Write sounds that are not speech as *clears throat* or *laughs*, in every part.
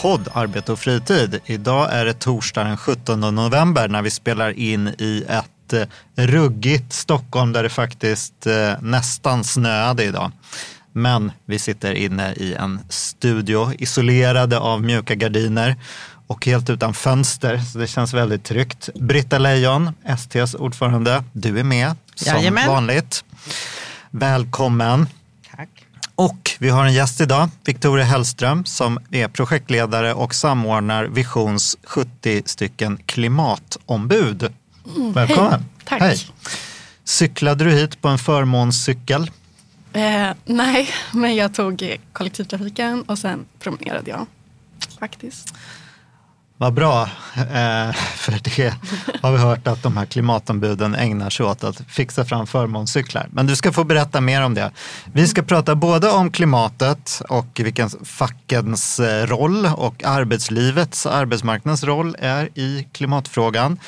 podd Arbete och fritid. Idag är det torsdag den 17 november när vi spelar in i ett eh, ruggigt Stockholm där det faktiskt eh, nästan snöade idag. Men vi sitter inne i en studio isolerade av mjuka gardiner och helt utan fönster, så det känns väldigt tryggt. Britta Lejon, STs ordförande, du är med som Jajamän. vanligt. Välkommen. Och vi har en gäst idag, Victoria Hellström, som är projektledare och samordnar Visions 70 stycken klimatombud. Välkommen! hej. Tack. Hej. Cyklade du hit på en förmånscykel? Eh, nej, men jag tog kollektivtrafiken och sen promenerade jag. Faktiskt. Vad bra, eh, för det har vi hört att de här klimatombuden ägnar sig åt att fixa fram förmånscyklar. Men du ska få berätta mer om det. Vi ska prata både om klimatet och vilken fackens eh, roll och arbetslivets, arbetsmarknadens roll är i klimatfrågan.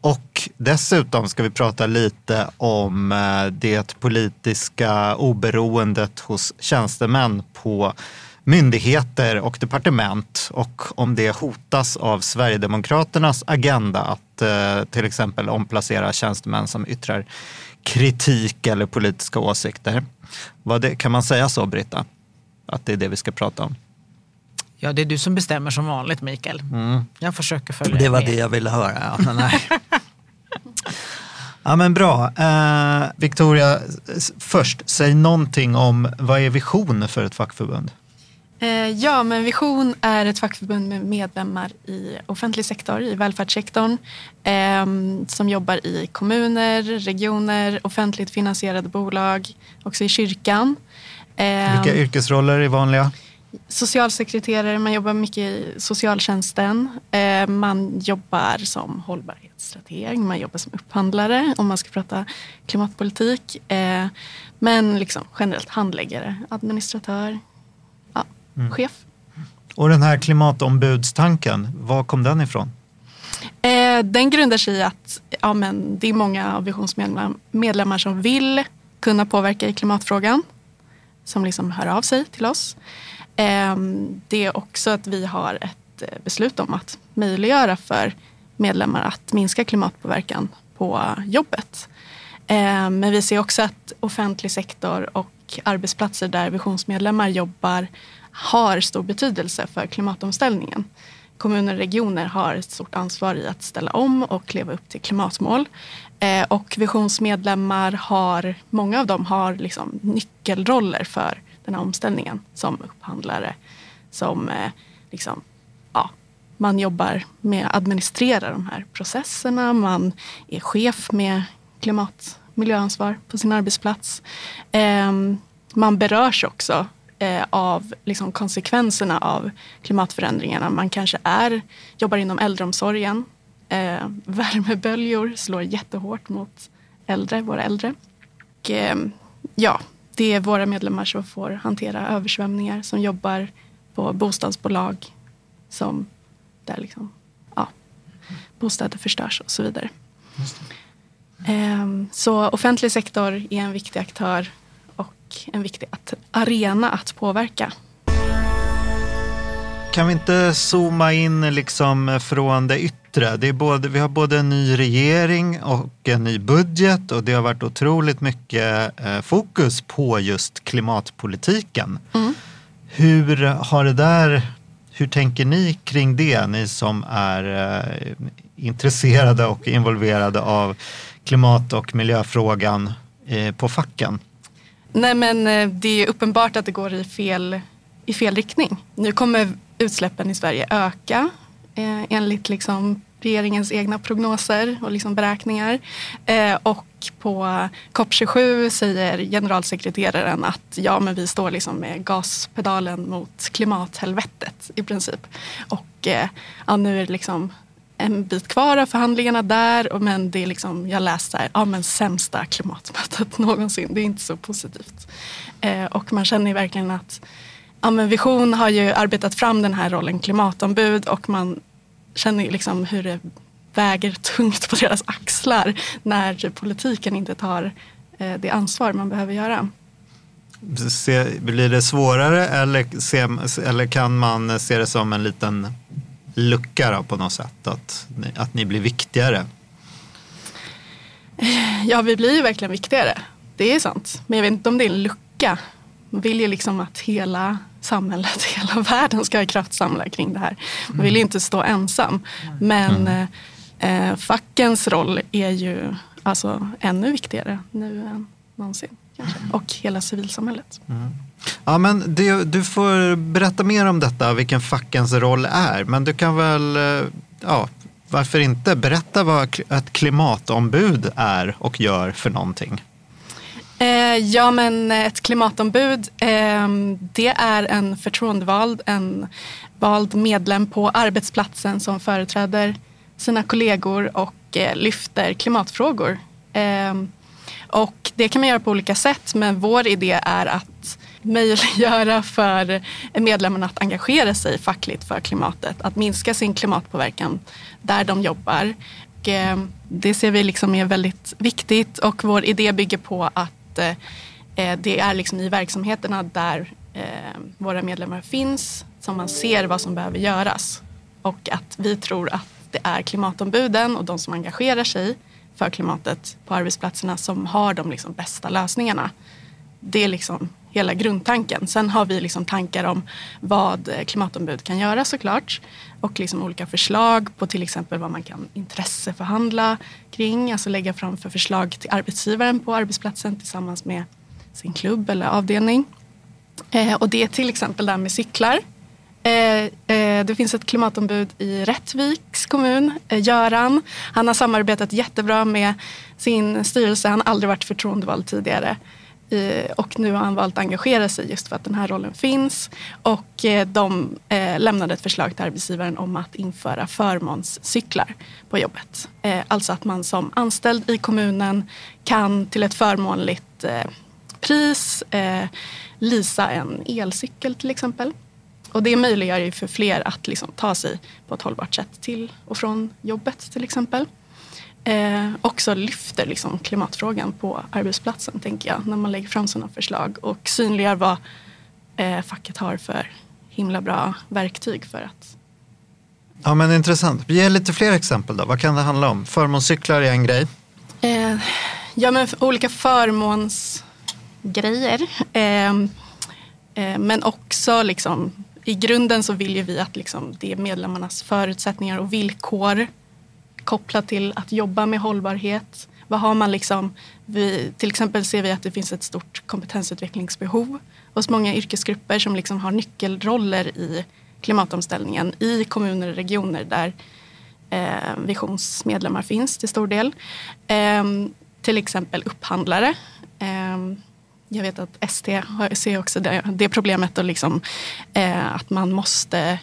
Och dessutom ska vi prata lite om eh, det politiska oberoendet hos tjänstemän på myndigheter och departement och om det hotas av Sverigedemokraternas agenda att eh, till exempel omplacera tjänstemän som yttrar kritik eller politiska åsikter. Vad det, kan man säga så, Britta? Att det är det vi ska prata om? Ja, det är du som bestämmer som vanligt, Mikael. Jag försöker följa Det var med. det jag ville höra. Ja, *laughs* men nej. ja men bra. Eh, Victoria, först, säg någonting om vad är vision för ett fackförbund? Eh, ja, men Vision är ett fackförbund med medlemmar i offentlig sektor, i välfärdssektorn. Eh, som jobbar i kommuner, regioner, offentligt finansierade bolag, också i kyrkan. Eh, Vilka yrkesroller är vanliga? socialsekreterare, man jobbar mycket i socialtjänsten. Eh, man jobbar som hållbarhetsstrateg, man jobbar som upphandlare om man ska prata klimatpolitik. Men liksom generellt handläggare, administratör, ja, chef. Och den här klimatombudstanken, var kom den ifrån? Eh, den grundar sig i att ja, men det är många av medlemmar som vill kunna påverka i klimatfrågan. Som liksom hör av sig till oss. Eh, det är också att vi har ett eh, beslut om att möjliggöra för medlemmar att minska klimatpåverkan på jobbet. Eh, men vi ser också att offentlig sektor och arbetsplatser där visionsmedlemmar jobbar har stor betydelse för klimatomställningen. Kommuner och regioner har ett stort ansvar i att ställa om och leva upp till klimatmål. Eh, och visionsmedlemmar har, många av dem har liksom nyckelroller för den här omställningen som upphandlare. Som eh, liksom, ja, man jobbar med att administrera de här processerna. Man är chef med klimat miljöansvar på sin arbetsplats. Eh, man berörs också eh, av liksom, konsekvenserna av klimatförändringarna. Man kanske är, jobbar inom äldreomsorgen. Eh, värmeböljor slår jättehårt mot äldre, våra äldre. Och, eh, ja, det är våra medlemmar som får hantera översvämningar, som jobbar på bostadsbolag som där liksom, ja, bostäder förstörs och så vidare. Ehm, Så offentlig sektor är en viktig aktör och en viktig att, arena att påverka. Kan vi inte zooma in liksom från det yttre? Det är både, vi har både en ny regering och en ny budget och det har varit otroligt mycket eh, fokus på just klimatpolitiken. Hur har det där, hur tänker ni kring det, ni som är eh, intresserade och involverade av klimat och miljöfrågan eh, på facken? Nej men eh, det är uppenbart att det går i fel, i fel riktning. Nu kommer utsläppen i Sverige öka eh, enligt liksom regeringens egna prognoser och liksom beräkningar. Eh, och på COP27 säger generalsekreteraren att ja, men vi står liksom med gaspedalen mot klimathelvetet i princip. Och eh, ja, nu är det liksom en bit kvar av förhandlingarna där. Men det är liksom, jag läste här, ja men sämsta klimatmötet *laughs* någonsin. Det är inte så positivt. Eh, och man känner ju verkligen att ja, men Vision har ju arbetat fram den här rollen klimatombud och man känner liksom hur det väger tungt på deras axlar när politiken inte tar eh, det ansvar man behöver göra. Se, blir det svårare eller, se, eller kan man se det som en liten lucka då, på något sätt? Att ni, att ni blir viktigare? Ja, vi blir ju verkligen viktigare. Det är sant. Men jag vet inte om det är en lucka. Man vill ju liksom att hela samhället, *laughs* hela världen ska kraftsamla kring det här. Man vill ju inte stå ensam. Men eh, fackens roll är ju alltså ännu viktigare nu än någonsin. Kanske. Och hela civilsamhället. Ja, men det, du får berätta mer om detta, vilken fackens roll är. Men du kan väl, eh, ja, varför inte berätta vad ett klimatombud är och gör för någonting? Eh, ja, men ett klimatombud, ehm, det är en förtroendevald, en vald medlem på arbetsplatsen som företräder sina kollegor och eh, lyfter klimatfrågor. Ehm, och det kan man göra på olika sätt, men vår idé är att möjliggöra *laughs* för medlemmarna att engagera sig fackligt för klimatet, att minska sin klimatpåverkan där de jobbar. Och, eh, det ser vi liksom är väldigt viktigt och vår idé bygger på att eh, eh, det är liksom i verksamheterna där våra medlemmar finns som man ser vad som behöver göras. Och att vi tror att det är klimatombuden och de som engagerar sig för klimatet på arbetsplatserna som har de liksom bästa lösningarna. Det är liksom hela grundtanken. Sen har vi liksom tankar om vad klimatombud kan göra såklart. Och liksom olika förslag på till exempel vad man kan intresseförhandla kring. Alltså lägga fram för förslag till arbetsgivaren på arbetsplatsen tillsammans med sin klubb eller avdelning. Eh, och det är till exempel det här med cyklar. Eh, eh, det finns ett klimatombud i Rättviks kommun, eh, Göran. Han har samarbetat jättebra med sin styrelse. Han har aldrig varit förtroendevald tidigare. Eh, och nu har han valt att engagera sig just för att den här rollen finns. Och eh, de eh, lämnade ett förslag till arbetsgivaren om att införa förmånscyklar på jobbet. Alltså att man som anställd i kommunen kan till ett förmånligt pris lisa en elcykel till exempel. Och det möjliggör ju för fler att liksom ta sig på ett hållbart sätt till och från jobbet till exempel. Eh, också lyfter liksom klimatfrågan på arbetsplatsen tänker jag när man lägger fram sådana förslag och synliggör vad eh, facket har för himla bra verktyg för att Ja, men intressant. Ge lite fler exempel då. Vad kan det handla om? Förmånscyklar är en grej. Eh, ja, men olika förmånsgrejer. Eh, eh, men också liksom, i grunden så vill ju vi att liksom, det är medlemmarnas förutsättningar och villkor kopplat till att jobba med hållbarhet. Vad har man liksom, vi, till exempel ser vi att det finns ett stort kompetensutvecklingsbehov hos många yrkesgrupper som liksom har nyckelroller i klimatomställningen i kommuner och regioner där eh, Visionsmedlemmar finns till stor del. Eh, till exempel upphandlare. Eh, jag vet att ST ser också det, det problemet och liksom, eh, att man måste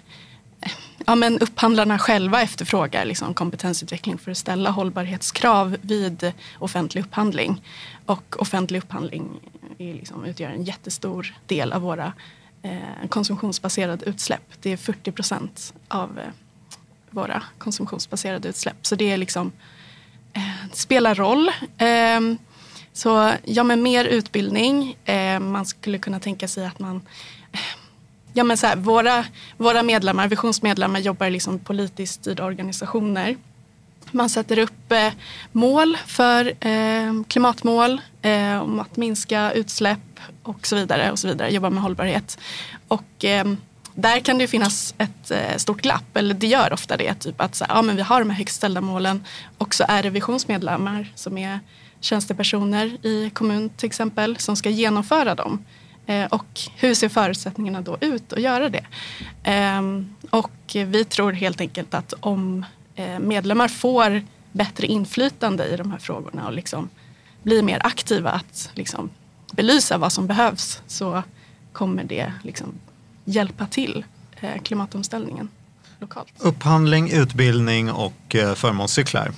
Ja, men upphandlarna själva efterfrågar liksom kompetensutveckling för att ställa hållbarhetskrav vid offentlig upphandling. Och offentlig upphandling är liksom, utgör en jättestor del av våra eh, konsumtionsbaserade utsläpp. Det är 40 procent av eh, våra konsumtionsbaserade utsläpp. Så det är liksom, eh, det spelar roll. Eh, så ja, men mer utbildning. Eh, man skulle kunna tänka sig att man Ja, men så här, våra, våra medlemmar, visionsmedlemmar jobbar liksom politiskt styrda organisationer. Man sätter upp eh, mål för eh, klimatmål eh, om att minska utsläpp och så vidare. och så vidare. Jobbar med hållbarhet. Och eh, där kan det ju finnas ett eh, stort glapp, eller det gör ofta det. Typ att så här, ja, men vi har de här högt ställda målen och så är det visionsmedlemmar som är tjänstepersoner i kommun till exempel som ska genomföra dem. Eh, och hur ser förutsättningarna då ut att göra det? Ehm, och vi tror helt enkelt att om eh, medlemmar får bättre inflytande i de här frågorna och liksom blir mer aktiva att liksom belysa vad som behövs så kommer det liksom hjälpa till eh, klimatomställningen. lokalt. Upphandling, utbildning och eh, förmånscyklar.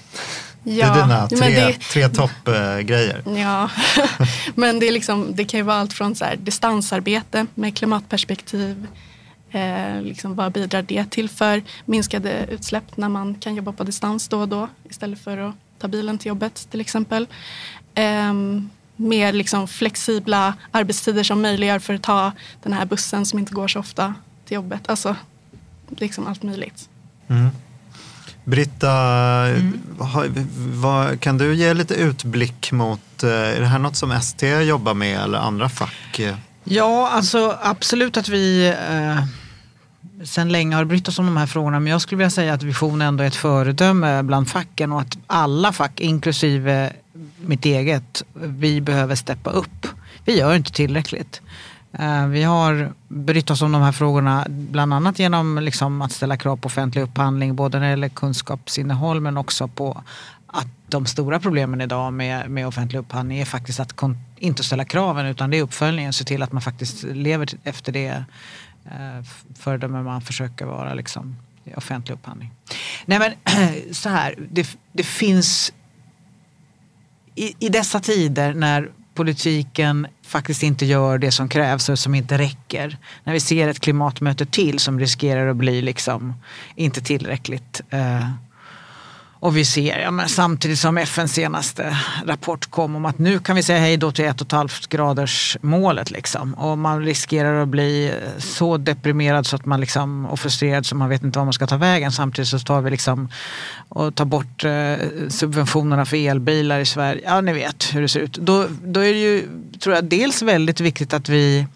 Ja, det är dina tre, det- tre toppgrejer. Ja, *laughs* men det, är liksom, det kan ju vara allt från så här, distansarbete med klimatperspektiv. Eh, liksom, vad bidrar det till för minskade utsläpp när man kan jobba på distans då och då istället för att ta bilen till jobbet till exempel. Eh, mer liksom, flexibla arbetstider som möjliggör för att ta den här bussen som inte går så ofta till jobbet. Alltså liksom allt möjligt. Britta, har, vad, kan du ge lite utblick mot, eh, är det här något som ST jobbar med eller andra fack? Ja, alltså absolut att vi eh, sen länge har brytt oss om de här frågorna. Men jag skulle vilja säga att Vision ändå är ett föredöme bland facken och att alla fack, inklusive mitt eget, vi behöver steppa upp. Vi gör inte tillräckligt. Eh, vi har brytt oss om de här frågorna bland annat genom liksom att ställa krav på offentlig upphandling både när det gäller kunskapsinnehåll men också på att de stora problemen idag med, med offentlig upphandling är faktiskt att kon- inte ställa kraven utan det är uppföljningen, se till att man faktiskt lever efter det eh, föredöme man försöker vara liksom, i offentlig upphandling. Nej men *clears throat* så här, det, det finns i, i dessa tider när politiken faktiskt inte gör det som krävs och som inte räcker. När vi ser ett klimatmöte till som riskerar att bli liksom inte tillräckligt. Eh, och vi ser, ja, men samtidigt som FNs senaste rapport kom om att nu kan vi säga hej då till 1,5 graders målet liksom. Och man riskerar att bli så deprimerad så att man liksom, och frustrerad så man vet inte vad man ska ta vägen. Samtidigt så tar vi liksom och tar bort eh, subventionerna för elbilar i Sverige. Ja, ni vet hur det ser ut. Då, då är det ju, tror jag, dels väldigt viktigt att vi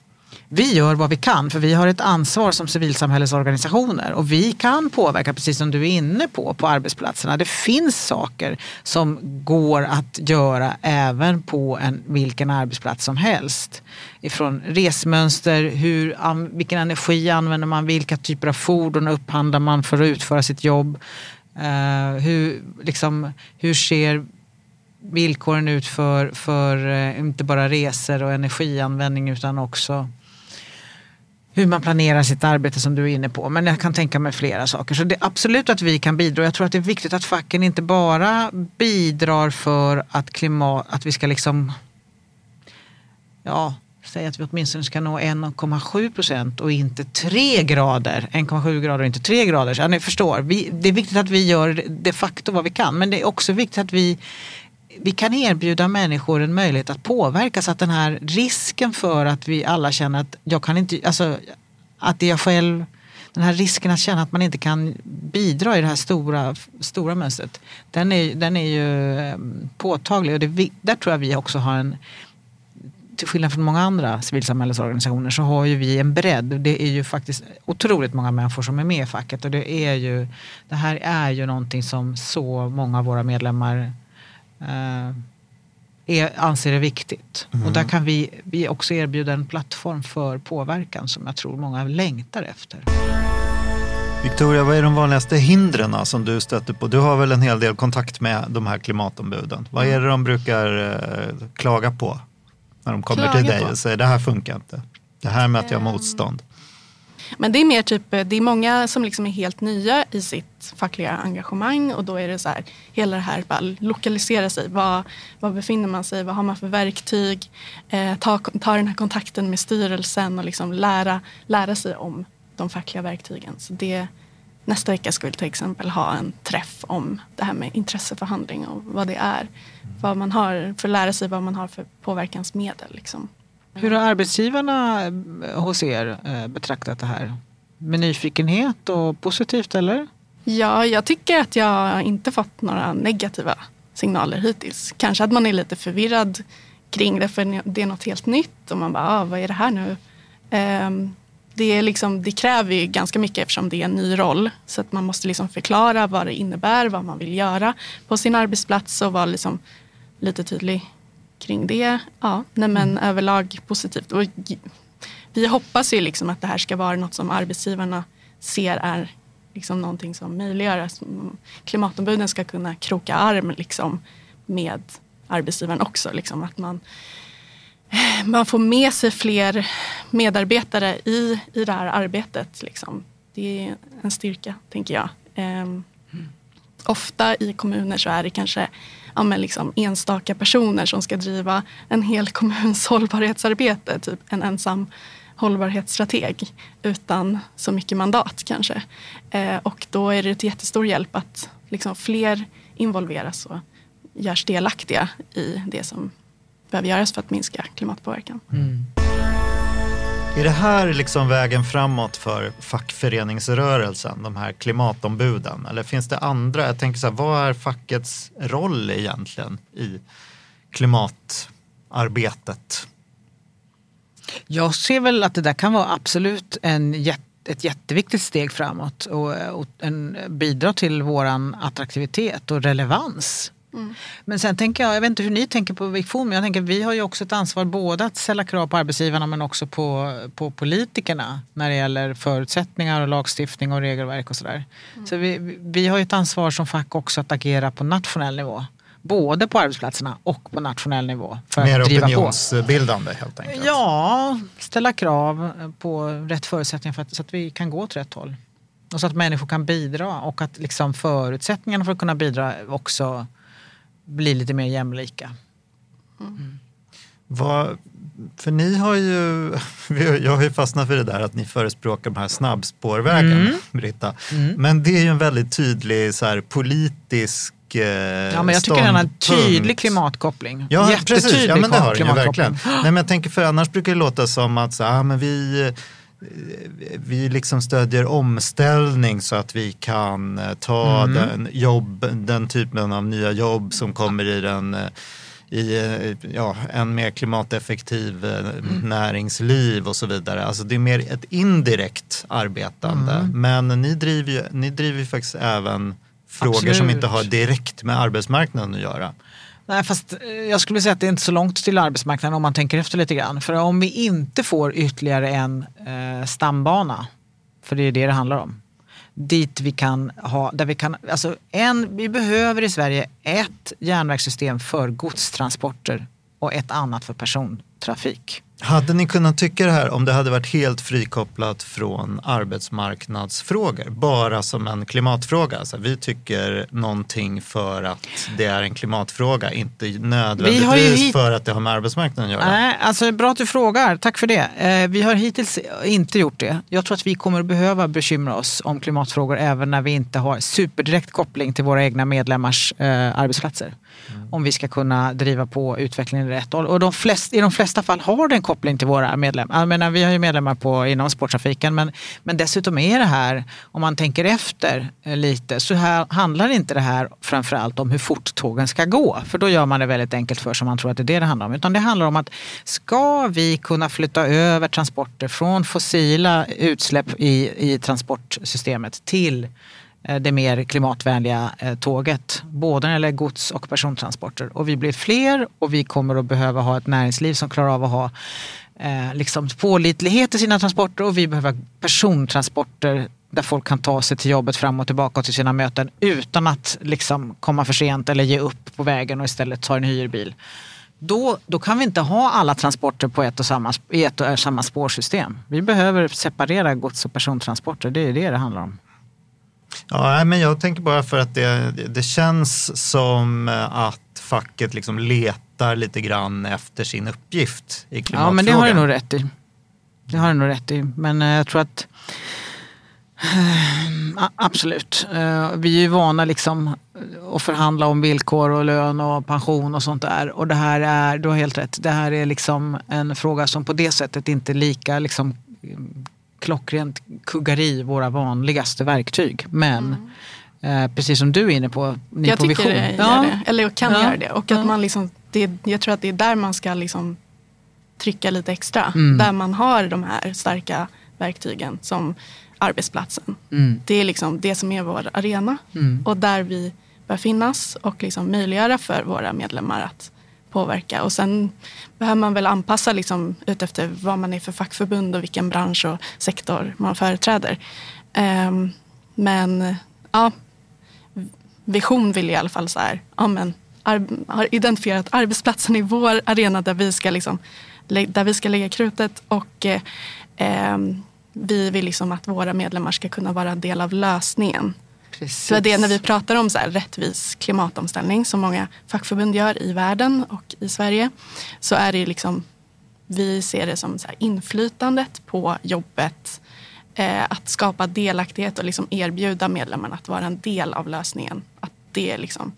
vi gör vad vi kan för vi har ett ansvar som civilsamhällesorganisationer och vi kan påverka precis som du är inne på på arbetsplatserna. Det finns saker som går att göra även på en, vilken arbetsplats som helst. Ifrån resmönster, hur, vilken energi använder man, vilka typer av fordon upphandlar man för att utföra sitt jobb. Uh, hur, liksom, hur ser villkoren ut för, för eh, inte bara resor och energianvändning utan också hur man planerar sitt arbete som du är inne på. Men jag kan tänka mig flera saker. Så det är absolut att vi kan bidra. Jag tror att det är viktigt att facken inte bara bidrar för att, klimat, att vi ska liksom ja, säga att vi åtminstone ska nå 1,7 procent och inte 3 grader. 1,7 grader och inte 3 grader. Så, ja, ni förstår, vi, det är viktigt att vi gör de facto vad vi kan. Men det är också viktigt att vi vi kan erbjuda människor en möjlighet att påverka så att den här risken för att vi alla känner att jag kan inte, alltså att det är jag själv, den här risken att känna att man inte kan bidra i det här stora, stora mönstret, den är, den är ju eh, påtaglig och det, där tror jag vi också har en till skillnad från många andra civilsamhällesorganisationer så har ju vi en bredd. Det är ju faktiskt otroligt många människor som är med i facket och det är ju det här är ju någonting som så många av våra medlemmar är, anser är viktigt. Och där kan vi, vi också erbjuda en plattform för påverkan som jag tror många längtar efter. Victoria, vad är de vanligaste hindren som du stöter på? Du har väl en hel del kontakt med de här klimatombuden. Vad är det de brukar eh, klaga på när de kommer till Klaga dig på? och säger det här funkar inte? Det här möter jag Ehm. motstånd. Men det är mer typ, eh, det är många som liksom är helt nya i sitt fackliga engagemang och då är det så här, hela det här, bara lokalisera sig. Var, var befinner man sig? Vad har man för verktyg? Eh, ta, ta den här kontakten med styrelsen och liksom lära, lära sig om de fackliga verktygen. Så det, nästa vecka ska vi till exempel ha en träff om det här med intresseförhandling och vad det är. Vad man har, för att lära sig vad man har för påverkansmedel. Liksom. Hur har arbetsgivarna eh, hos er eh, betraktat det här? Med nyfikenhet och positivt eller? Ja, jag tycker att jag inte fått några negativa signaler hittills. Kanske att man är lite förvirrad kring det för det är något helt nytt och man bara, ah, vad är det här nu? Ehm, det, är liksom, det kräver ju ganska mycket eftersom det är en ny roll. Så att man måste liksom förklara vad det innebär, vad man vill göra på sin arbetsplats och vara liksom lite tydlig kring det. Ja, nej men överlag positivt. Och vi hoppas ju liksom att det här ska vara något som arbetsgivarna ser är liksom någonting som möjliggör att mm, klimatombuden ska kunna kroka arm liksom med arbetsgivaren också. Liksom att man, man får med sig fler medarbetare i, i det här arbetet. Liksom. det är en styrka, tänker jag. Ehm, ofta i kommuner så är det kanske ja, men liksom enstaka personer som ska driva en hel kommuns *laughs* hållbarhetsarbete. Typ en ensam hållbarhetsstrateg utan så mycket mandat kanske. Eh, och då är det ett jättestor hjälp att liksom fler involveras och görs delaktiga i det som behöver göras för att minska klimatpåverkan. Mm. Är det här liksom vägen framåt för fackföreningsrörelsen, de här klimatombuden? Eller finns det andra? Jag tänker så här, vad är fackets roll egentligen i klimatarbetet? Jag ser väl att det där kan vara absolut en jätte ett jätteviktigt steg framåt och, och en, bidra till våran attraktivitet och relevans. Men sen tänker jag, jag vet inte hur ni tänker på Vikfon, men jag tänker vi har ju också ett ansvar både att ställa krav på arbetsgivarna men också på, på politikerna när det gäller förutsättningar och lagstiftning och regelverk och sådär. Så vi, vi har ju ett ansvar som fack också att agera på nationell nivå. Både på arbetsplatserna och på nationell nivå. För Mer att driva på. opinionsbildande helt enkelt? Ja, ställa krav på rätt förutsättningar för att, så att vi kan gå åt rätt håll. Och så att människor kan bidra och att liksom förutsättningarna för att kunna bidra också blir lite mer jämlika. Vad, för ni har ju, *laughs* jag har ju fastnat för det där att ni förespråkar de här snabbspårvägarna, Mm. Britta. Men det är ju en väldigt tydlig så här, politisk eh, Ja, men jag tycker den har en tydlig klimatkoppling. Ja, Jättetydlig precis. Ja, men det har den ju verkligen. Nej, men jag tänker för annars brukar det låta som att så, ah, men vi, vi liksom stödjer omställning så att vi kan eh, ta Mm. den, jobb, den typen av nya jobb som kommer i den eh, i eh, ja, en mer klimateffektiv Mm. näringsliv och så vidare. Alltså det är mer ett indirekt arbetande. Mm. Men ni driver ju ni driver faktiskt även frågor som Absolut. inte har direkt med arbetsmarknaden att göra. Nej, fast eh, jag skulle säga att det är inte så långt till arbetsmarknaden om man tänker efter lite grann. För om vi inte får ytterligare en eh, stambana, för det är det det handlar om, dit vi kan ha, där vi kan, alltså en, vi behöver i Sverige ett järnvägssystem för godstransporter och ett annat för persontrafik. Hade ni kunnat tycka det här om det hade varit helt frikopplat från arbetsmarknadsfrågor? Bara som en klimatfråga. Alltså, vi tycker någonting för att det är en klimatfråga, inte nödvändigtvis hit- för att det har med arbetsmarknaden att göra. Nej, alltså bra att du frågar. Tack för det. Eh, vi har hittills inte gjort det. Jag tror att vi kommer att behöva bekymra oss om klimatfrågor även när vi inte har superdirekt koppling till våra egna medlemmars eh, arbetsplatser. Mm. Om vi ska kunna driva på utvecklingen i rätt håll. Och de flest, i de flesta fall har det en koppling till våra medlemmar. Jag menar, vi har ju medlemmar på, inom sporttrafiken men, men dessutom är det här, om man tänker efter eh, lite, så här, handlar inte det här framförallt om hur fort tågen ska gå. För då gör man det väldigt enkelt för sig om man tror att det är det det handlar om. Utan det handlar om att ska vi kunna flytta över transporter från fossila utsläpp i, i transportsystemet till eh, Eh, det mer klimatvänliga eh, tåget. Både när det gäller gods och persontransporter. Och vi blir fler och vi kommer att behöva ha ett näringsliv som klarar av att ha eh, liksom pålitlighet i sina transporter och vi behöver persontransporter där folk kan ta sig till jobbet fram och tillbaka och till sina möten utan att liksom komma för sent eller ge upp på vägen och istället ta en hyrbil. Då, då kan vi inte ha alla transporter på ett och samma, i ett och samma spårsystem. Vi behöver separera gods och persontransporter. Det är det det handlar om. Ja, men jag tänker bara för att det, det känns som att facket liksom letar lite grann efter sin uppgift i Ja, klimatfrågan. men det har du nog rätt i. Det har du nog rätt i. Men eh, jag tror att eh, Absolut. Eh, Vi är ju vana liksom att förhandla om villkor och lön och pension och sånt där. Och det här är, du har helt rätt, det här är liksom en fråga som på det sättet inte är lika liksom, klockrent kuggar i våra vanligaste verktyg. Men eh, precis som du är inne på, ni Jag på tycker vision. det gör Ja. det, eller kan Ja. göra det. Och att man liksom, det, jag tror att det är där man ska liksom trycka lite extra. Mm. Där man har de här starka verktygen som arbetsplatsen. Mm. Det är liksom det som är vår arena. Mm. Och där vi bör finnas och liksom möjliggöra för våra medlemmar att påverka. Och sen behöver man väl anpassa liksom utefter vad man är för fackförbund och vilken bransch och sektor man företräder. Um, men ja, vision vill i alla fall så här, ja, men, ar- har identifierat arbetsplatsen i vår arena där vi ska, liksom, där vi ska lägga krutet och eh, ehm, vi vill liksom att våra medlemmar ska kunna vara en del av lösningen. Precis. var det är när vi pratar om så här rättvis klimatomställning som många fackförbund gör i världen och i Sverige. Så är det liksom, vi ser det som så här inflytandet på jobbet. Eh, att skapa delaktighet och liksom erbjuda medlemmarna att vara en del av lösningen. Att det är liksom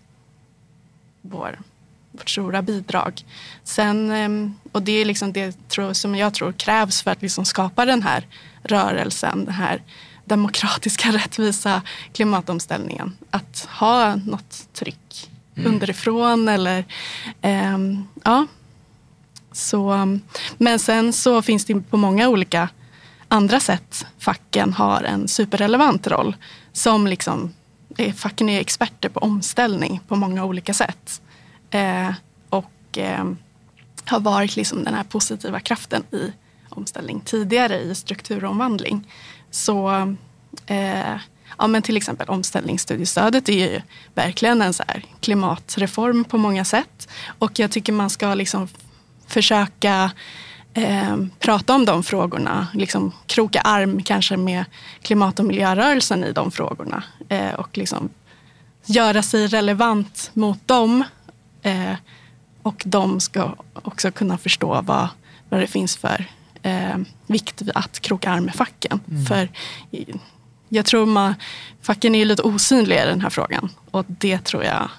vår, vårt stora bidrag. Sen, eh, och det är liksom det tror, som jag tror krävs för att liksom skapa den här rörelsen. Den här demokratiska, *laughs* rättvisa klimatomställningen. Att ha något tryck underifrån eller ehm, ja. Så, men sen så finns det på många olika andra sätt facken har en superrelevant roll. Som liksom, eh, facken är experter på omställning på många olika sätt. Eh, och eh, har varit liksom den här positiva kraften i omställning tidigare i strukturomvandling. Så eh, ja, men till exempel omställningsstudiestödet är ju verkligen en så här klimatreform på många sätt. Och jag tycker man ska liksom försöka eh, prata om de frågorna, liksom kroka arm kanske med klimat och miljörörelsen i de frågorna. Eh, och liksom göra sig relevant mot dem. Eh, och de ska också kunna förstå vad, vad det finns för eh, vikt vid att kroka arm med facken. För jag tror man, facken är lite osynliga i den här frågan. Och det tror jag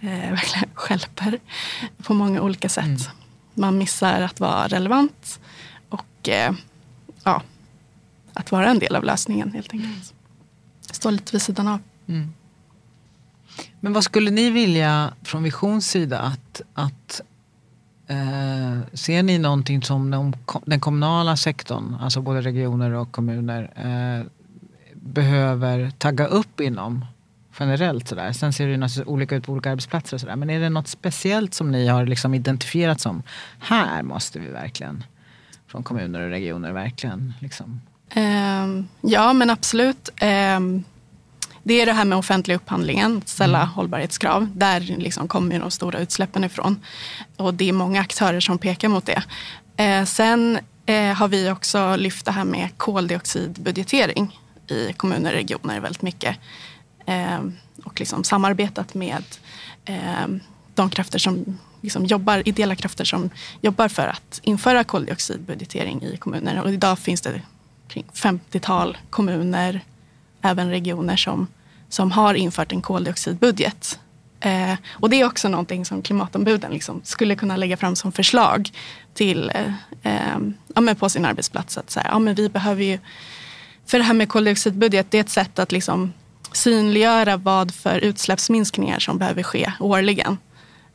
eh, verkligen *laughs* skälper på många olika sätt. Man missar att vara relevant och eh, ja, att vara en del av lösningen helt enkelt. Stå lite vid sidan av. Men vad skulle ni vilja från Visions sida att, att eh, ser ni någonting som de, den kommunala sektorn, alltså både regioner och kommuner, eh, behöver tagga upp inom generellt sådär. Sen ser det ju naturligtvis olika ut på olika arbetsplatser och sådär. Men är det något speciellt som ni har liksom identifierat som här måste vi verkligen från kommuner och regioner verkligen liksom. Ehm, ja, men absolut. Um det är det här med offentlig upphandlingen, ställa hållbarhetskrav. Där liksom kommer de stora utsläppen ifrån. Och det är många aktörer som pekar mot det. Eh, sen eh, har vi också lyft det här med koldioxidbudgetering i kommuner och regioner väldigt mycket. Ehm, och liksom samarbetat med ehm, de krafter som liksom jobbar, ideella krafter som jobbar för att införa koldioxidbudgetering i kommuner. Och idag finns det kring 50-tal kommuner, även regioner som, som har infört en koldioxidbudget. Eh, och det är också någonting som klimatombuden liksom skulle kunna lägga fram som förslag till, eh, eh ja, men på sin arbetsplats. Att så här, ja, men vi behöver ju, för det här med koldioxidbudget, det är ett sätt att liksom synliggöra vad för utsläppsminskningar som behöver ske årligen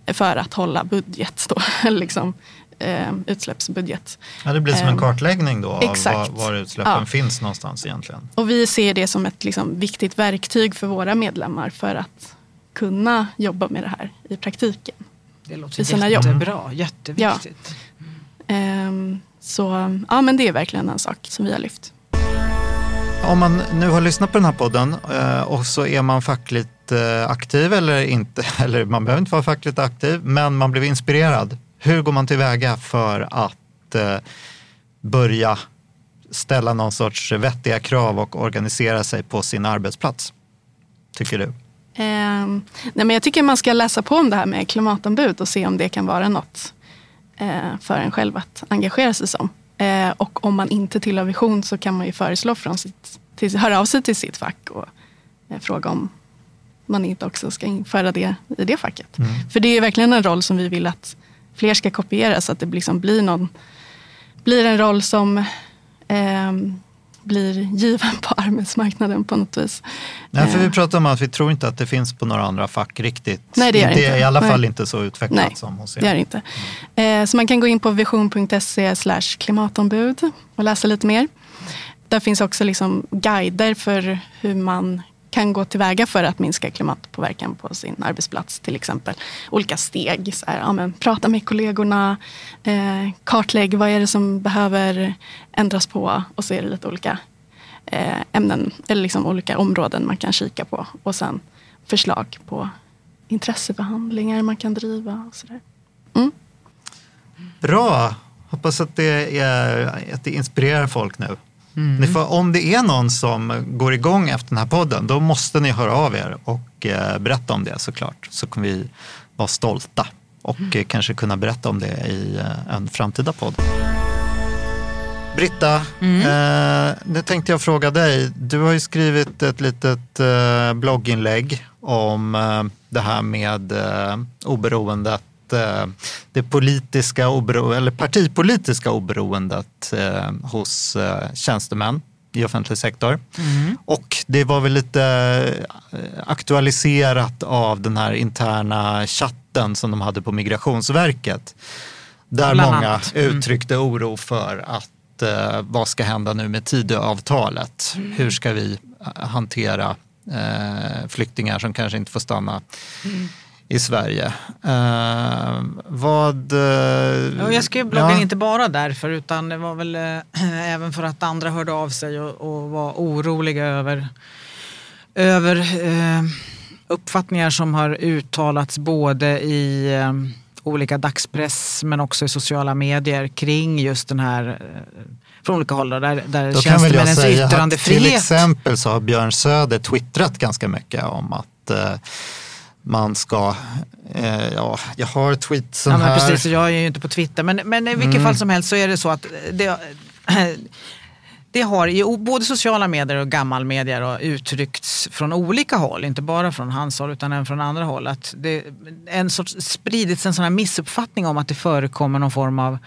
för att hålla budget, då, *laughs* liksom, eh, utsläppsbudget. Ja, det blir som en Ehm, kartläggning då av var, exakt. var utsläppen Ja. finns någonstans egentligen. Och vi ser det som ett liksom, viktigt verktyg för våra medlemmar för att kunna jobba med det här i praktiken. Det låter I sina jobb. jättebra, jätteviktigt. Ehm, så ja, men det är verkligen en sak som vi har lyft. Om man nu har lyssnat på den här podden eh, och så är man fackligt eh, aktiv eller inte, *laughs* eller man behöver inte vara fackligt aktiv, men man blev inspirerad. Hur går man tillväga för att eh, börja ställa någon sorts vettiga krav och organisera sig på sin arbetsplats? Tycker du? Ehm, nej, men jag tycker man ska läsa på om det här med klimatombud och se om det kan vara något eh, för en själv att engagera sig som. Eh, och om man inte tillhör Vision så kan man ju föreslå från sitt, till, höra av sig till sitt fack och eh, fråga om man inte också ska införa det i det facket. För det är verkligen en roll som vi vill att fler ska kopiera så att det liksom blir, någon, blir en roll som ehm, blir given på arbetsmarknaden på något vis. Nej, för Eh. vi pratar om att vi tror inte att det finns på några andra fack riktigt. Nej, det gör det inte. inte. I alla Nej. fall inte så utvecklat Nej, som hos er. det är det inte. Eh, så man kan gå in på vision.se klimatombud och läsa lite mer. Där finns också liksom guider för hur man kan gå tillväga för att minska klimatpåverkan på sin arbetsplats till exempel. Olika steg. Så här, ja, men, prata med kollegorna, eh, kartlägg vad är det som behöver ändras på och så är det lite olika eh, ämnen eller liksom olika områden man kan kika på. Och sen förslag på intresseförhandlingar man kan driva och sådär. Mm. Bra! Hoppas att det, är, att det inspirerar folk nu. Ni får, om det är någon som går igång efter den här podden, då måste ni höra av er och eh, berätta om det såklart. Så kommer vi vara stolta och eh, kanske kunna berätta om det i eh, en framtida podd. Britta, eh, nu tänkte jag fråga dig. Du har ju skrivit ett litet eh, blogginlägg om eh, det här med eh, oberoendet det politiska obero, eller partipolitiska oberoendet eh, hos eh, tjänstemän i offentlig sektor. Och det var väl lite eh, aktualiserat av den här interna chatten som de hade på Migrationsverket. Där Bland många annat. Mm. uttryckte oro för att eh, vad ska hända nu med Tidöavtalet? Mm. Hur ska vi eh, hantera eh, flyktingar som kanske inte får stanna Mm. I Sverige? Eh, vad... Ja, jag skrev bloggen ja. inte bara därför utan det var väl eh, *clears throat* även för att andra hörde av sig och, och var oroliga över, över eh, uppfattningar som har uttalats både i olika dagspress men också i sociala medier kring just den här från olika håll där, där Då tjänstemännens att till yttrandefrihet exempel så har Björn Söder twittrat ganska mycket om att man ska, eh, ja, jag har tweetsen Ja, men här. precis, jag är ju inte på Twitter. Men, men i vilket Mm. fall som helst så är det så att det, *clears throat* det har i både sociala medier och gammalmedia då, uttryckts från olika håll, inte bara från hans håll utan även från andra håll. Att det en sorts, spridits en sån här missuppfattning om att det förekommer någon form av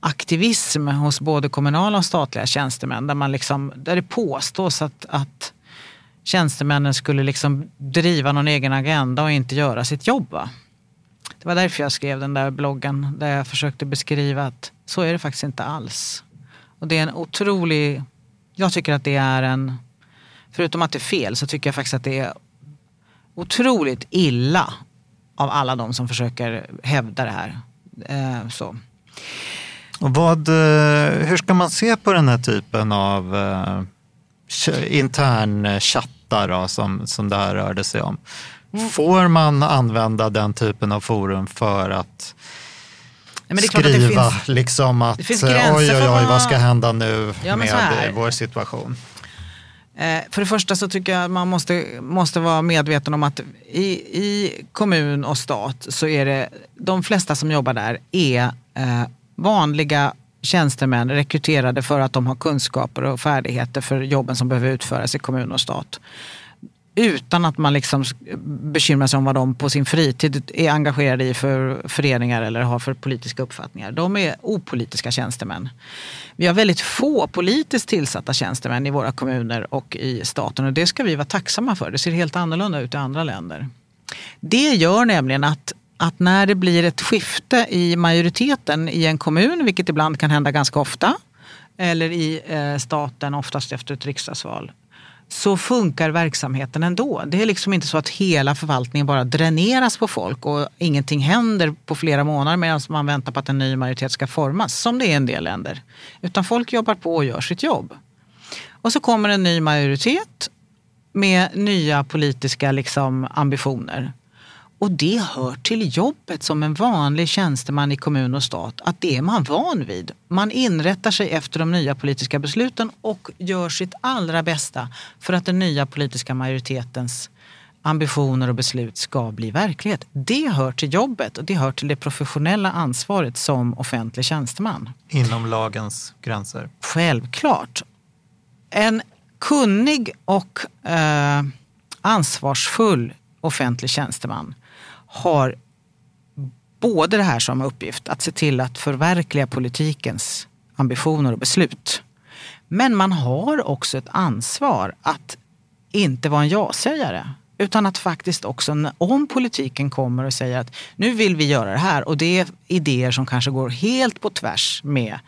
aktivism hos både kommunala och statliga tjänstemän där, man liksom, där det påstås att, att tjänstemännen skulle liksom driva någon egen agenda och inte göra sitt jobb. Va? Det var därför jag skrev den där bloggen där jag försökte beskriva att så är det faktiskt inte alls. Och det är en otrolig... Jag tycker att det är en... Förutom att det är fel så tycker jag faktiskt att det är otroligt illa av alla de som försöker hävda det här. Eh, så. Och vad, eh, hur ska man se på den här typen av eh, intern chattar då, som, som det här rörde sig om? Mm. Får man använda den typen av forum för att Nej, att skriva finns- liksom att finns eh, gränser oj, oj, oj, vad- vad ska hända nu Ja, med eh, vår situation? Eh, För det första så tycker jag att man måste, måste vara medveten om att i, i kommun och stat så är det de flesta som jobbar där är eh, vanliga tjänstemän rekryterade för att de har kunskaper och färdigheter för jobben som behöver utföras i kommun och stat. Utan att man liksom bekymrar sig om vad de på sin fritid är engagerade i för föreningar eller har för politiska uppfattningar. De är opolitiska tjänstemän. Vi har väldigt få politiskt tillsatta tjänstemän i våra kommuner och i staten och det ska vi vara tacksamma för. Det ser helt annorlunda ut i andra länder. Det gör nämligen att, att när det blir ett skifte i majoriteten i en kommun, vilket ibland kan hända ganska ofta, eller i eh, staten, oftast efter ett riksdagsval, så funkar verksamheten ändå. Det är liksom inte så att hela förvaltningen bara dräneras på folk och ingenting händer på flera månader medan man väntar på att en ny majoritet ska formas, som det är i en del länder. Utan folk jobbar på och gör sitt jobb. Och så kommer en ny majoritet med nya politiska liksom, ambitioner. Och det hör till jobbet som en vanlig tjänsteman i kommun och stat att det är man van vid. Man inrättar sig efter de nya politiska besluten och gör sitt allra bästa för att den nya politiska majoritetens ambitioner och beslut ska bli verklighet. Det hör till jobbet och det hör till det professionella ansvaret som offentlig tjänsteman. Inom lagens gränser. Självklart. En kunnig och eh, ansvarsfull offentlig tjänsteman har både det här som uppgift att se till att förverkliga politikens ambitioner och beslut. Men man har också ett ansvar att inte vara en ja-sägare. Utan att faktiskt också, om politiken kommer och säger att nu vill vi göra det här och det är idéer som kanske går helt på tvärs med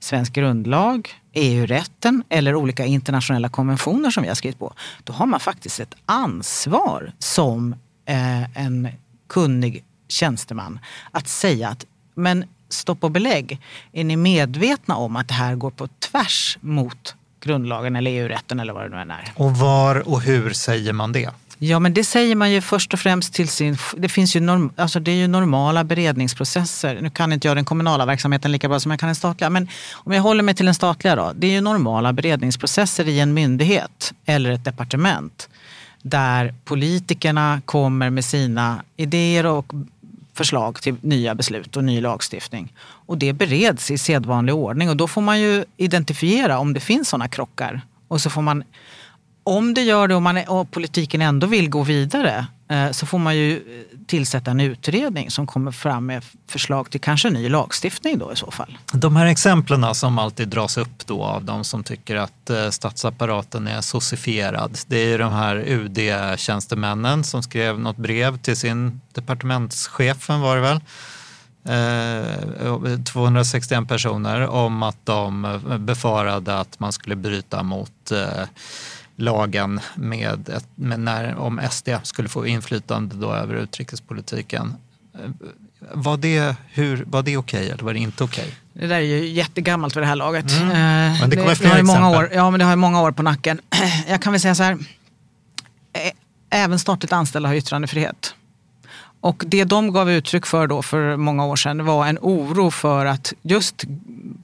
svensk grundlag, EU-rätten eller olika internationella konventioner som vi har skrivit på. Då har man faktiskt ett ansvar som eh, en kunnig tjänsteman att säga att men stopp och belägg, är ni medvetna om att det här går på tvärs mot grundlagen eller EU-rätten eller vad det nu än är? Och var och hur säger man det? Ja men det säger man ju först och främst till sin... Det finns ju norm, alltså det är ju normala beredningsprocesser. Nu kan inte jag den kommunala verksamheten lika bra som jag kan den statliga. Men om jag håller mig till den statliga då. Det är ju normala beredningsprocesser i en myndighet eller ett departement. Där politikerna kommer med sina idéer och förslag till nya beslut och ny lagstiftning. Och det bereds i sedvanlig ordning och då får man ju identifiera om det finns sådana krockar. Och så får man om det gör det och, man, och politiken ändå vill gå vidare eh, så får man ju eh, tillsätta en utredning som kommer fram med förslag till kanske ny lagstiftning då i så fall. De här exemplen som alltid dras upp då av de som tycker att eh, statsapparaten är sossifierad. Det är ju de här UD-tjänstemännen som skrev något brev till sin departementschefen var det väl. 261 personer om att de befarade att man skulle bryta mot lagen med, ett, med när, om SD skulle få inflytande då över utrikespolitiken. Var det, hur, var det okej okay, eller var det inte okej? Okay? Det där är ju jättegammalt vid det här laget. Mm. Men det kommer fler det exempel. Många år, ja, men det har många år på nacken. *clears throat* Jag kan väl säga så här. Även statligt anställda har yttrandefrihet. Och det de gav uttryck för då för många år sedan var en oro för att just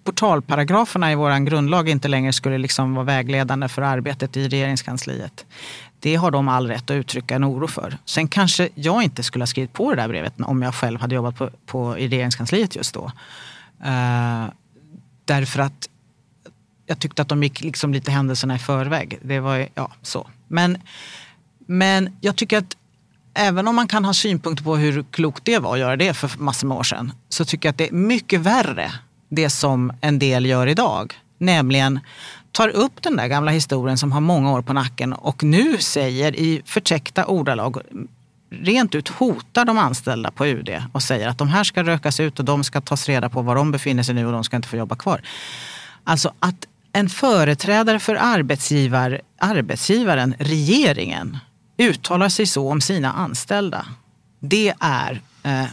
portalparagraferna i vår grundlag inte längre skulle liksom vara vägledande för arbetet i regeringskansliet. Det har de all rätt att uttrycka en oro för. Sen kanske jag inte skulle ha skrivit på det där brevet om jag själv hade jobbat på, på i regeringskansliet just då. Uh, därför att jag tyckte att de gick liksom lite händelserna i förväg. Det var ja, så. Men, men jag tycker att även om man kan ha synpunkter på hur klokt det var att göra det för massor med år sedan, så tycker jag att det är mycket värre det som en del gör idag. Nämligen tar upp den där gamla historien som har många år på nacken och nu säger i förtäckta ordalag rent ut hotar de anställda på UD och säger att de här ska rökas ut och de ska tas reda på var de befinner sig nu och de ska inte få jobba kvar. Alltså att en företrädare för arbetsgivar, arbetsgivaren, regeringen, uttalar sig så om sina anställda. Det är eh,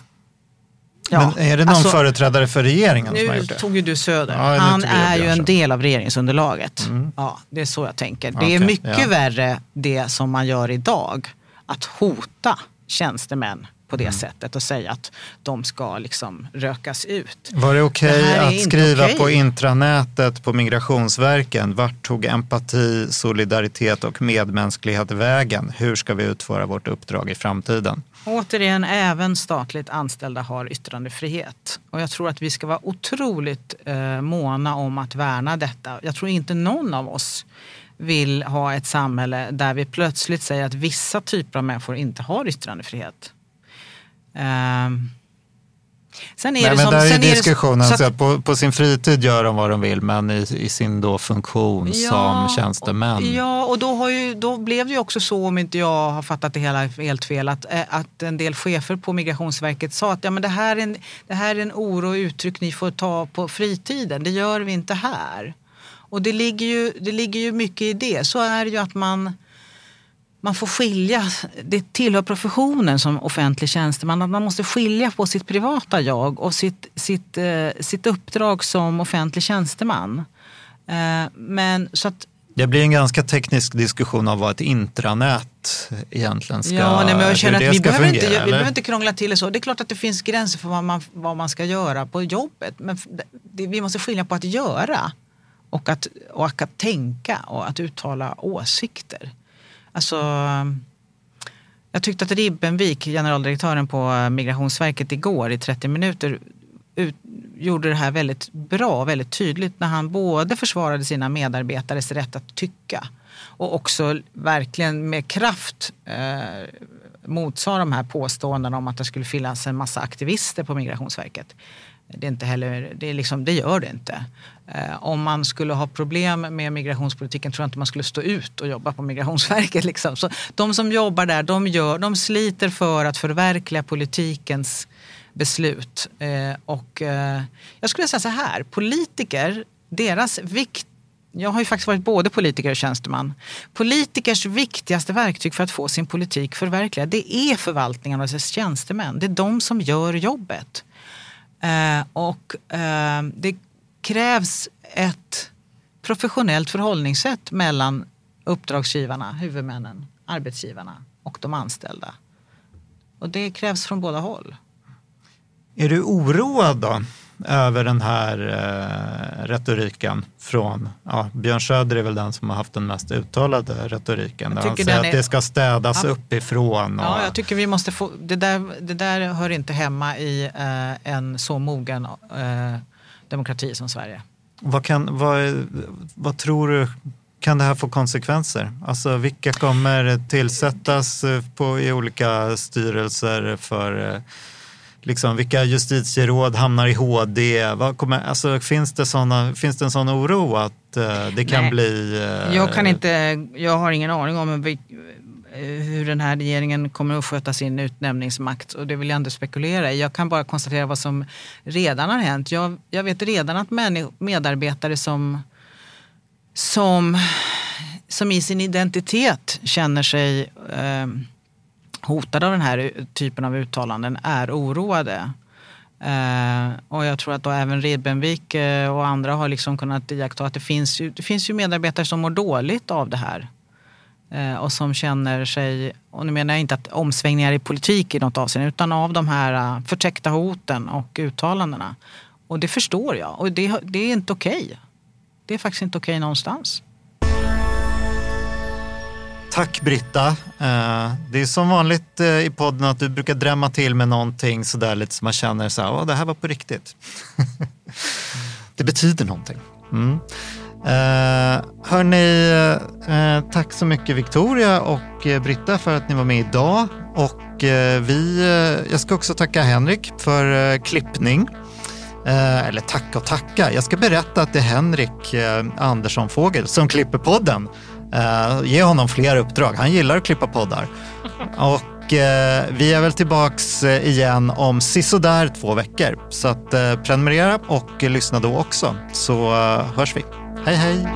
Ja, Men är det någon alltså, företrädare för regeringen som har gjort det? Nu tog ju du Söder. Ja, Han är ju en del av regeringsunderlaget. Mm. Ja, det är så jag tänker. Det okay, är mycket ja. värre det som man gör idag. Att hota tjänstemän på det mm. sättet och säga att de ska liksom rökas ut. Var det okej okay att skriva okay. på intranätet på Migrationsverken, vart tog empati, solidaritet och medmänsklighet vägen? Hur ska vi utföra vårt uppdrag i framtiden? Återigen, även statligt anställda har yttrandefrihet. Och jag tror att vi ska vara otroligt eh, måna om att värna detta. Jag tror inte någon av oss vill ha ett samhälle där vi plötsligt säger att vissa typer av människor inte har yttrandefrihet. Um, Sen är Nej, det men som, där är diskussionen, så så att på, på, sin fritid gör de vad de vill men i, i sin då funktion ja, som tjänstemän. Ja, och då, ju, då blev det ju också så, om inte jag har fattat det hela helt fel, att, eh, att en del chefer på Migrationsverket sa att ja, men det, här är en, det här är en oro och uttryck ni får ta på fritiden, det gör vi inte här. Och det ligger ju, det ligger ju mycket i det. Så är det ju att man man får skilja, det tillhör professionen som offentlig tjänsteman, att man måste skilja på sitt privata jag och sitt, sitt, eh, sitt uppdrag som offentlig tjänsteman. Eh, men så att det blir en ganska teknisk diskussion av vad ett intranät egentligen ska, ja, nej, men jag känner att vi behöver fungera, inte, vi behöver inte krångla till det så. Det är klart att det finns gränser för vad man, vad man ska göra på jobbet. Men det, vi måste skilja på att göra och att, och att tänka och att uttala åsikter. Alltså, jag tyckte att Ribbenvik, generaldirektören på eh, Migrationsverket igår i 30 minuter ut, gjorde det här väldigt bra, väldigt tydligt när han både försvarade sina medarbetares rätt att tycka och också verkligen med kraft eh, motsade de här påståendena om att det skulle finnas en massa aktivister på Migrationsverket. Det, är inte heller, det, är liksom, det gör det inte. Eh, om man skulle ha problem med migrationspolitiken tror jag inte man skulle stå ut och jobba på Migrationsverket. *laughs* Liksom. Så de som jobbar där, de, gör, de sliter för att förverkliga politikens beslut. Eh, och eh, jag skulle säga så här, politiker, deras vikt jag har ju faktiskt varit både politiker och tjänsteman. Politikers viktigaste verktyg för att få sin politik förverkligad, det är förvaltningen och dess tjänstemän. Det är de som gör jobbet. Eh, och eh, det krävs ett professionellt förhållningssätt mellan uppdragsgivarna, huvudmännen, arbetsgivarna och de anställda. Och det krävs från båda håll. Är du oroad då över den här eh, retoriken från, ja, Björn Söder är väl den som har haft den mest uttalade retoriken. Där han säger den att är- det ska städas Ja. uppifrån. Och, Ja, jag tycker vi måste få, det, där, det där hör inte hemma i eh, en så mogen eh, demokrati som Sverige. vad, kan, vad, är- vad tror du, kan det här få konsekvenser? Alltså vilka kommer tillsättas eh, på, i olika styrelser för eh, Liksom, vilka justitieråd hamnar i HD? Vad kommer, alltså, finns, det såna, finns det en sån oro att eh, det kan Nej. bli... eh, Jag, kan inte, jag har ingen aning om vil- hur den här regeringen kommer att sköta sin utnämningsmakt och det vill jag inte spekulera i. Jag kan bara konstatera vad som redan har hänt. Jag, jag vet redan att medarbetare som, som, som i sin identitet känner sig eh, hotade av den här typen av uttalanden är oroade. Eh, och jag tror att då även Ribbenvik eh, och andra har liksom kunnat iaktta att det finns, ju, det finns ju medarbetare som mår dåligt av det här. Eh, och som känner sig, och nu menar jag inte att omsvängningar i politik i något avseende, utan av de här eh, förtäckta hoten och uttalandena. Och det förstår jag. Och det, det är inte okej. Det är faktiskt inte okej någonstans. Tack Britta. Eh, Det är som vanligt eh, i podden att du brukar drämma till med någonting sådär lite som man känner så här, "Åh, det här var på riktigt. *laughs* det betyder någonting. Mm. Eh, hörni, eh, tack så mycket Victoria och eh, Britta för att ni var med idag. Och eh, vi, jag ska också tacka Henrik för klippning. Eller tacka och tacka. Jag ska berätta att det är Henrik Andersson Fågel som klipper podden. Eh, ge honom fler uppdrag. Han gillar att klippa poddar. Och eh, vi är väl tillbaks eh, igen om sisådär två veckor. Så att, eh, prenumerera och lyssna då också. Så eh, hörs vi. Hej hej!